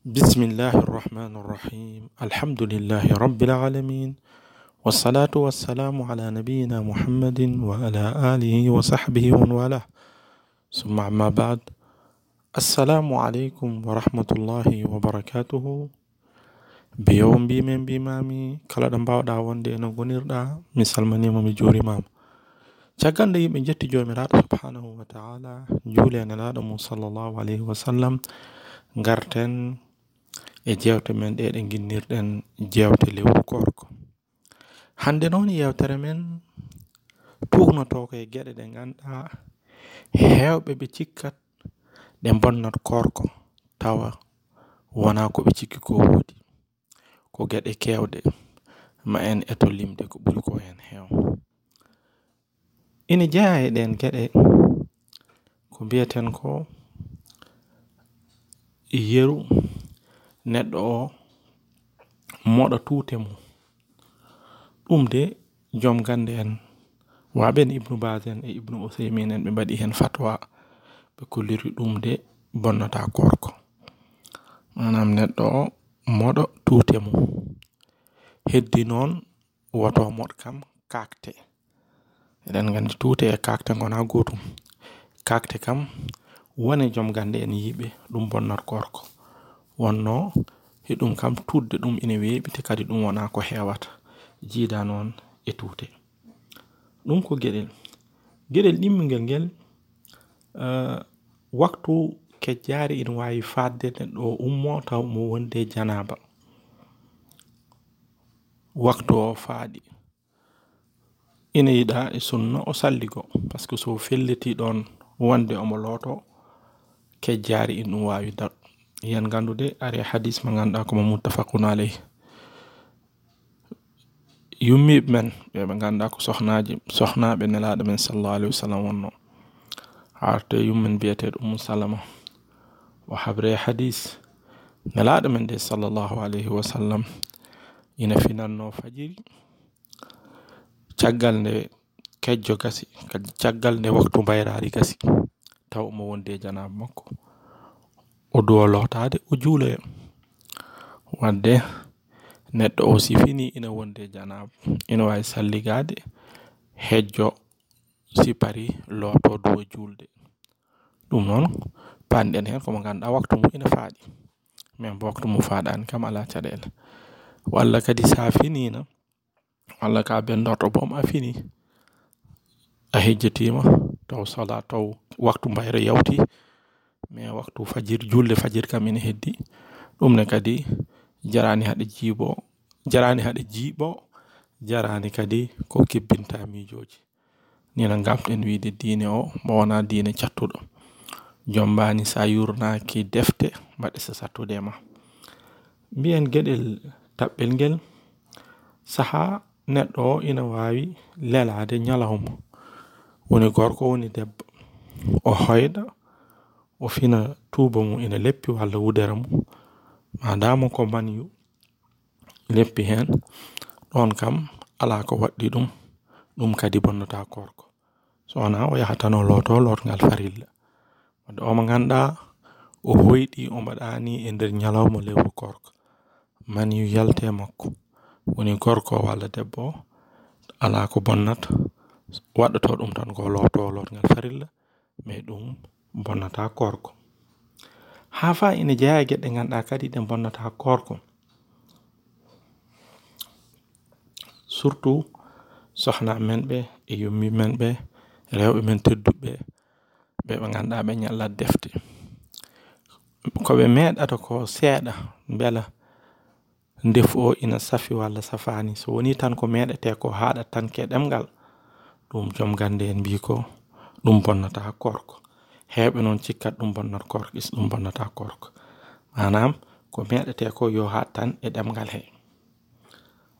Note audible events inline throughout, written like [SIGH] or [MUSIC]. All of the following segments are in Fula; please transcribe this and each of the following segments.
بسم الله الرحمن الرحيم. الحمد لله رب العالمين. والصلاة والسلام على نبينا محمد وعلى آله وصحبه ومن والاه. ثم أما بعد السلام عليكم ورحمة الله وبركاته. بيوم بيمن بيمامي كلا دم باودا وندي أنا غنيردا مثال مني مامي جوري مام. caggal nde yimɓe jetti jomiraɗo subhanahu taala juuli e nelaɗo mum sallllahu alayhi wa sallam e jewte men ɗe ɗe ginnirɗen jewte lewru gorko. Hande noon yewtere men tuugnotoo e geɗe ɗe ganduɗa hewɓe ɓe cikkat ɗe bonnat gorko tawa wona ko ɓe cikki ko woodi ko geɗe kewɗe ma en eto limde ko ɓuri ko hen heew. Ina jeeya e ɗen geɗe ko mbiyaten ko yeru neɗɗo o moɗa tuute mum. Ɗum de joom gande en. Waɓen ibnu bas en e ibnu usaymin en ɓe mbaɗi hen fatwa ɓe kolliri ɗum de bonnata gorko. Manam neɗɗo o moɗo tuute mum. Heddi noon woto moɗ kam kakte eɗen gandi tuute e kakte gona gotum kakte kam wone joom gande en yiiɓe ɗum bonnat gorko. wonno hiɗum kam tudde ɗum ina weeɓi te kadi ɗum wona ko hewata. Jiida noon e tuute. Ɗum ko geɗel. Geɗel ɗimmigel ngel [HESITATION] waktu kejjari ina wawi fadde neɗɗo o ummo taw mo wonde janaba waktu o faaɗi. Ina yiɗa e sunna o salligo par ce que so felliti ɗon wonde omo looto kejjari ina ɗum wawi daɗɗo Yan gandude ari hadis mo ganduɗa ko muttafaqun alayh yummiɓe men ɓeɓe ganduɗa ko sohnaji sohnaɓe nelaɗo men sallallahu alayhi wa sallam wonno. Arto e yummen biyeteɗo ummu salama. O habre hadis nelaɗo men de sallallahu alayhi wa sallam. Ina finanno fajiri. Caggal nde kejjo gasi kadi caggal nde waktu bayrari gasi. Taw omo wonde janaba makko. Odoo lotade o juuloya. Wadde neɗɗo o sifinii ina wonde janab. Ina wawi salligade hejjo si loto lootoo duwaw juulde. Ɗum noon paanɗen hen ko mo ngannduɗaa waktu mu ina faaɗi. Min ba waktu mu faaɗaani kam ala caɗele Walla kadi sa a walla ka bendorto benndorto boom a fini A hejjitiima taw sala taw waktu mbayre yawti mais waktu fajir julde fajir kam ina heddi. Ɗum ne kadi jarani haɗa jiibo jarani haɗa jiiɓo jarani kadi ko kebbinta miijoji. Nina gamɗen wiide diine o mo wona diine cattuɗo. Jombani sa yurnaki defte mbaɗe sa sattude ma. Mbiyen gueɗel taɓɓel ngel saha neɗɗo ina wawi lelade ñalawma. Woni gorko woni debbo. O hoyɗa o fina tuuba mum ina leppi walla wudere mum madama ko manyu leppi hen ɗon kam ala ko waɗɗi ɗum ɗum kadi bonnata korko so wona o yaha tan o looto lotgal farilla wadde omo ganduɗa o hoyɗi o mbaɗani e nder ñalawma lewru korko man yu yalte makko woni gorko walla debbo ala ko bonnata waɗɗoto ɗum tan ko looto lotgal farilla mais ɗum bonnata korko ha fa ina jeeya gueɗe ganduɗa kadi ɗe bonnata korko surtout sohna men ɓe e yummi men ɓe rewɓe men tedduɓe ɓe ɓe ganduɗa ɓe ñallat defte koɓe meeɗata ko seeɗa beela ndefu o ina safi walla safani. So woni tan ko meɗete ko haɗat tan ke ɗemgal ɗum joom gande en mbi ko ɗum bonnata korko heɓe noon cikkat ɗum bonnata korko is ɗum bonnata korko manam ko meɗete ko yo hat tan e ɗemgal he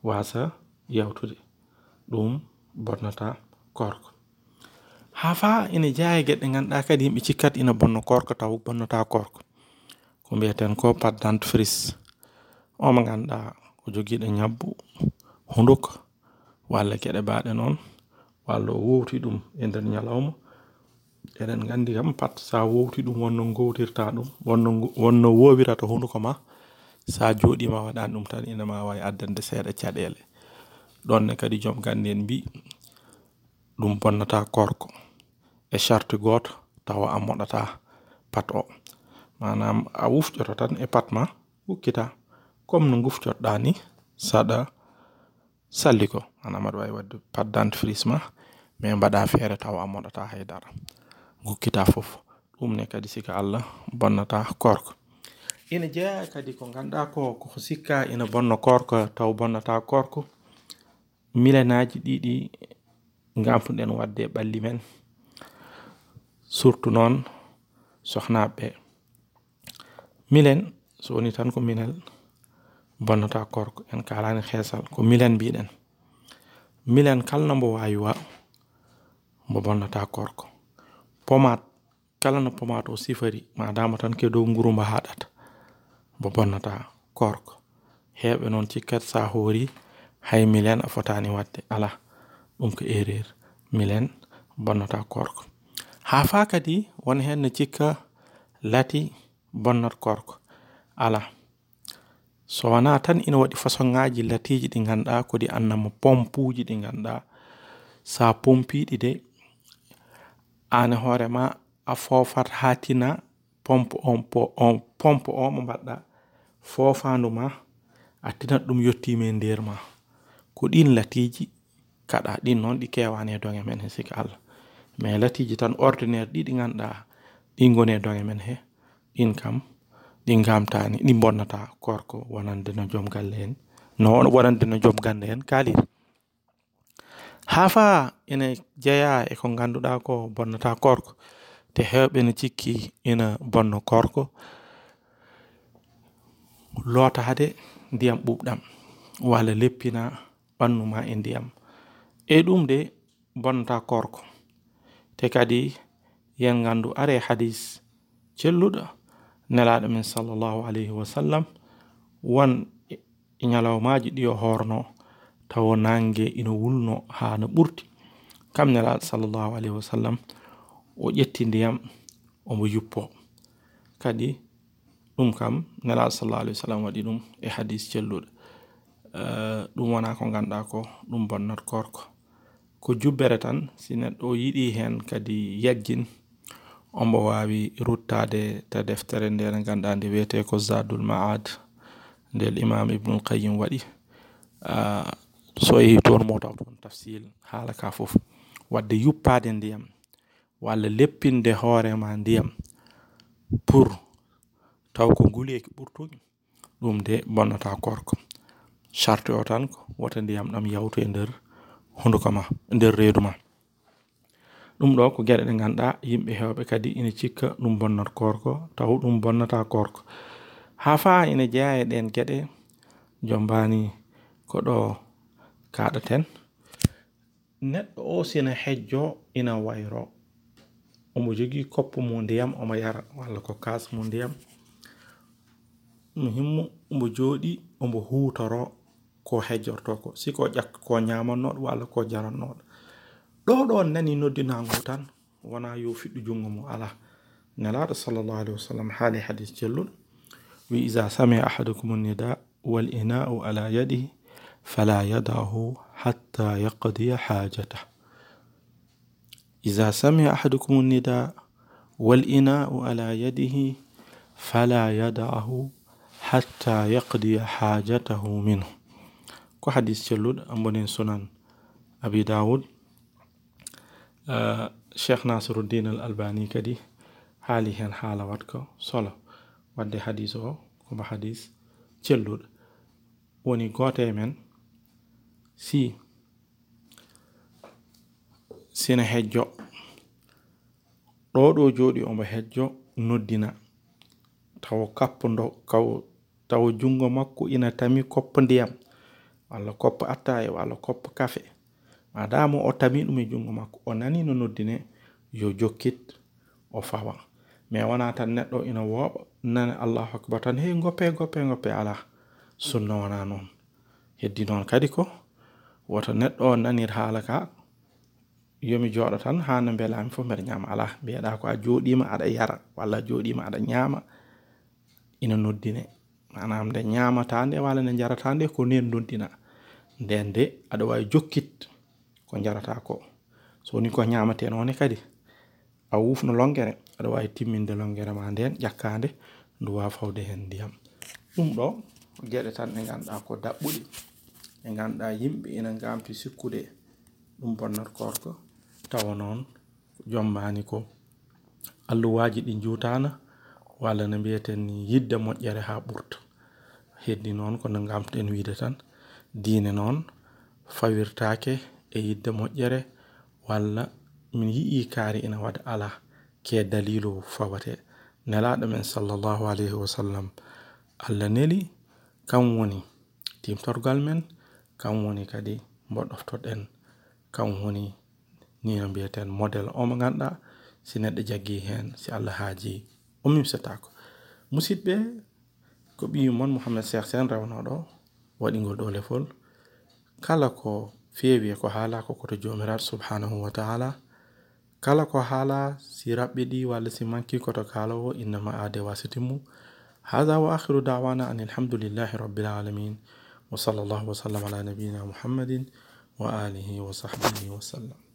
wasa yawtude ɗum bonnata korko ha fa ina jeeya gueɗe ganduɗa kadi yimɓe cikkat ina bonna korko taw bonnata korko ko mbiyeten ko pat dentifrice omo ganduɗa ko joguiɗo ñabbu hunduko walla gueɗe baɗe noon walla o wowti ɗum e nder ñalawma eɗen gandi kam pat sa wowti ɗum wonno gowtirta ɗum wonno wonno wowirata hunduko ma sa joɗima waɗani ɗum tan ina ma wawi addande seeɗa caɗele ɗonne kadi joom gandi en mbi ɗum bonnata korko e charte goto tawa a moɗata pat o. Manam a wufcoto tan e pat ma wukkita. Comme no gufcotoɗa ni saɗa salli ko. Manam aɗa wawi wadde pat dentifrice ma mais mbaɗa feere tawa a moɗata haydara. Gukkita fof ɗum ne kadi sika allah bonnata korko ina jeeya kadi ko ganduɗa ko koko sikka ina bonno korko taw bonnata korko. Milenaji ɗiɗi gampuɗen wadde ɓalli men. Surtout noon sohnaɓe. Milen so woni tan ko minel bonnata korko en kalani heesal ko milen mbiɗen. Milen kalno mbo wawi wa mbo bonnata korko pomat. Kala no pomat o sifari madama tan ke dow nguru mbo haɗata mbo bonnata korko heɓe noon cikkat sa hoori hay milen a fotani wadde ala ɗum ko erreur milen bonnata korko ha fa kadi won hen ne cikka lati bonnat korko ala so wona tan ina waɗi ngaji latiji ɗi ganduɗa ko ɗi annama pompuji ɗi ganduɗa sa pompiɗi de an e hoorema a foofat haa tina pompe on po on pompe o mo mbaɗɗa. Foofandu ma a tinat ɗum yettima e nder ma. Ko ɗin latiji kaɗa ɗin noon ɗi kewani e doge men he sika Allah. Mais latiji tan ordinaire ɗi ɗi ganduɗa ɗin goni e doge men he. Ɗin kam ɗin gamtani ɗi bonnata korko wonande no joom galle en. No wonande no joom galle en kaliri kaaliri hafa ina e ko ganduɗa ko bonnata korko. Te hewɓe ne cikki ina bonno korko. Lotade ndiyam ɓuɓɗam walla leppina ɓannu ma e ndiyam e ɗum de bonnata korko. Te kadi yen gandu are hadis. Celluɗo nelaɗo men sallllahu alayhi wa sallam won ñalawmaji ɗi o tawa nangue ina wulno ha no ɓurti. Kam nelaɗo sallllahu alayhi wa sallam o ƴetti ndiyam omo yuppo. Kadi ɗum kam nelaɗo sallllahu alayhi wa sallam waɗi ɗum e hadis celluɗo. Eh, ɗum wona ko ganduɗa ko ɗum bonnat korko ko jubbere tan si neɗɗo o yiɗi hen kadi yaggin ombo wawi ruttade ta deftere nde nde ganduɗa nde wiyete ko zadul maad ndel imam ibnul qayim waɗi. Ah, so yehi toon mo taw toon tafsil haala ka fof wadde yuppade ndiyam walla leppinde hoorema ndiyam pour taw ko nguleyki ɓurtuki ɗum de bonnata korko charte o tan ko wota ndiyam ɗam yawtu e nder hunduko ma nder reedu ma. Ɗum ɗo ko gueɗe ɗe ganduɗa yimɓe hewɓe kadi ina cikka ɗum bonnat korko taw ɗum bonnata korko ha fa ina jeeya e ɗen jombani ko ɗo kaɗaten neɗɗo o sina hejjo ina wayro omo jogui koppu mu ndiyam omo yara walla ko kas mu ndiyam. Muhimmu omo jooɗi omo hutoro ko hejjorto ko. Siko ƴakka ko ñamannoɗo walla ko jarannoɗo ɗo ɗo nani noddinago tan wona yo fiɗɗo jungo mum ala. Nelaɗo sallllahu alayhi wa sallam haali hadis celluɗo wi isa samia ahadukum nida wal ina'u ala yadihi فلا يدعه حتى يقضي حاجته. إذا سمع أحدكم النداء والإناء على يده فلا يدعه حتى يقضي حاجته منه. كو حديث جلود أمبنين سنن أبي داود. آه شيخ ناصر الدين الألباني كدي حالي هن حالة واتكو. صلى ودي حديثه كما حديث جلود. وني غوتي من si. Sina hejjo ɗo ɗo joɗi omo hejjo noddina. Tawa kappudo kaw tawa jungo makko ina tami koppo ndiyam. Walla koppo attaye walla koppo kafe. Madama o tami ɗum e jungo makko o nani no noddine yo jokkit o fawa. Mais wona tan neɗɗo ina wooɓa nana allahu akbar tan hey goppe goppe goppe ala. Sunna wona noon heddi noon kadi ko? Woto neɗɗo o nanir haala ka. Yomi jooɗo tan ha no mbelami fof mbeɗa ñama ala mbiyeɗa ko a jooɗima aɗa yara. Walla a jooɗima aɗa ñama ina noddine manam nde ñamata nde walla nde jarata nde ko nden noddina nden de aɗa jokkit ko jarata ko. So woni ko ñamate none kadi. A wufno longere aɗa wawi timminde longere ma nden ƴakkande ndu fawde hen ndiyam. Ɗum ɗo gueɗe tan ɗe ganduɗa ko daɓɓuɗi ɓe ganduɗa yimɓe ina gamti sikkude ɗum bonnat korko tawa noon jommani ko alluwaji ɗi jutana walla no mbiyeten ni yidde moƴƴere ha ɓurta heddi noon ko no gamtuɗen wiide tan diine noon fawirtake e yidde moƴƴere walla min yi'i kaari ina waɗa ala ke dalilu fawate. Nelaɗo men sallllahu alayhi wa sallam allah neli kam woni timtorgal men Kan woni kadi mo ɗoftoɗen kan woni ni no mbi'eten model o mo ganduɗa si neɗɗo jaggi hen si allah haaji o mimsitako musidɓe ko ɓiyu moon mouhamed cheikh sen rewnoɗo waɗigol ɗo lefol. Kala ko feewi e ko haala ko koto jomiraɗo subhanahu wa taala. Kala ko haala si raɓɓiɗi walla si manki koto kaalowo innama aade wasitimu hada wa akhiru dawana an alhamdulillahi rabbil alamin وصلى الله وسلم على نبينا محمد وآله وصحبه وسلم.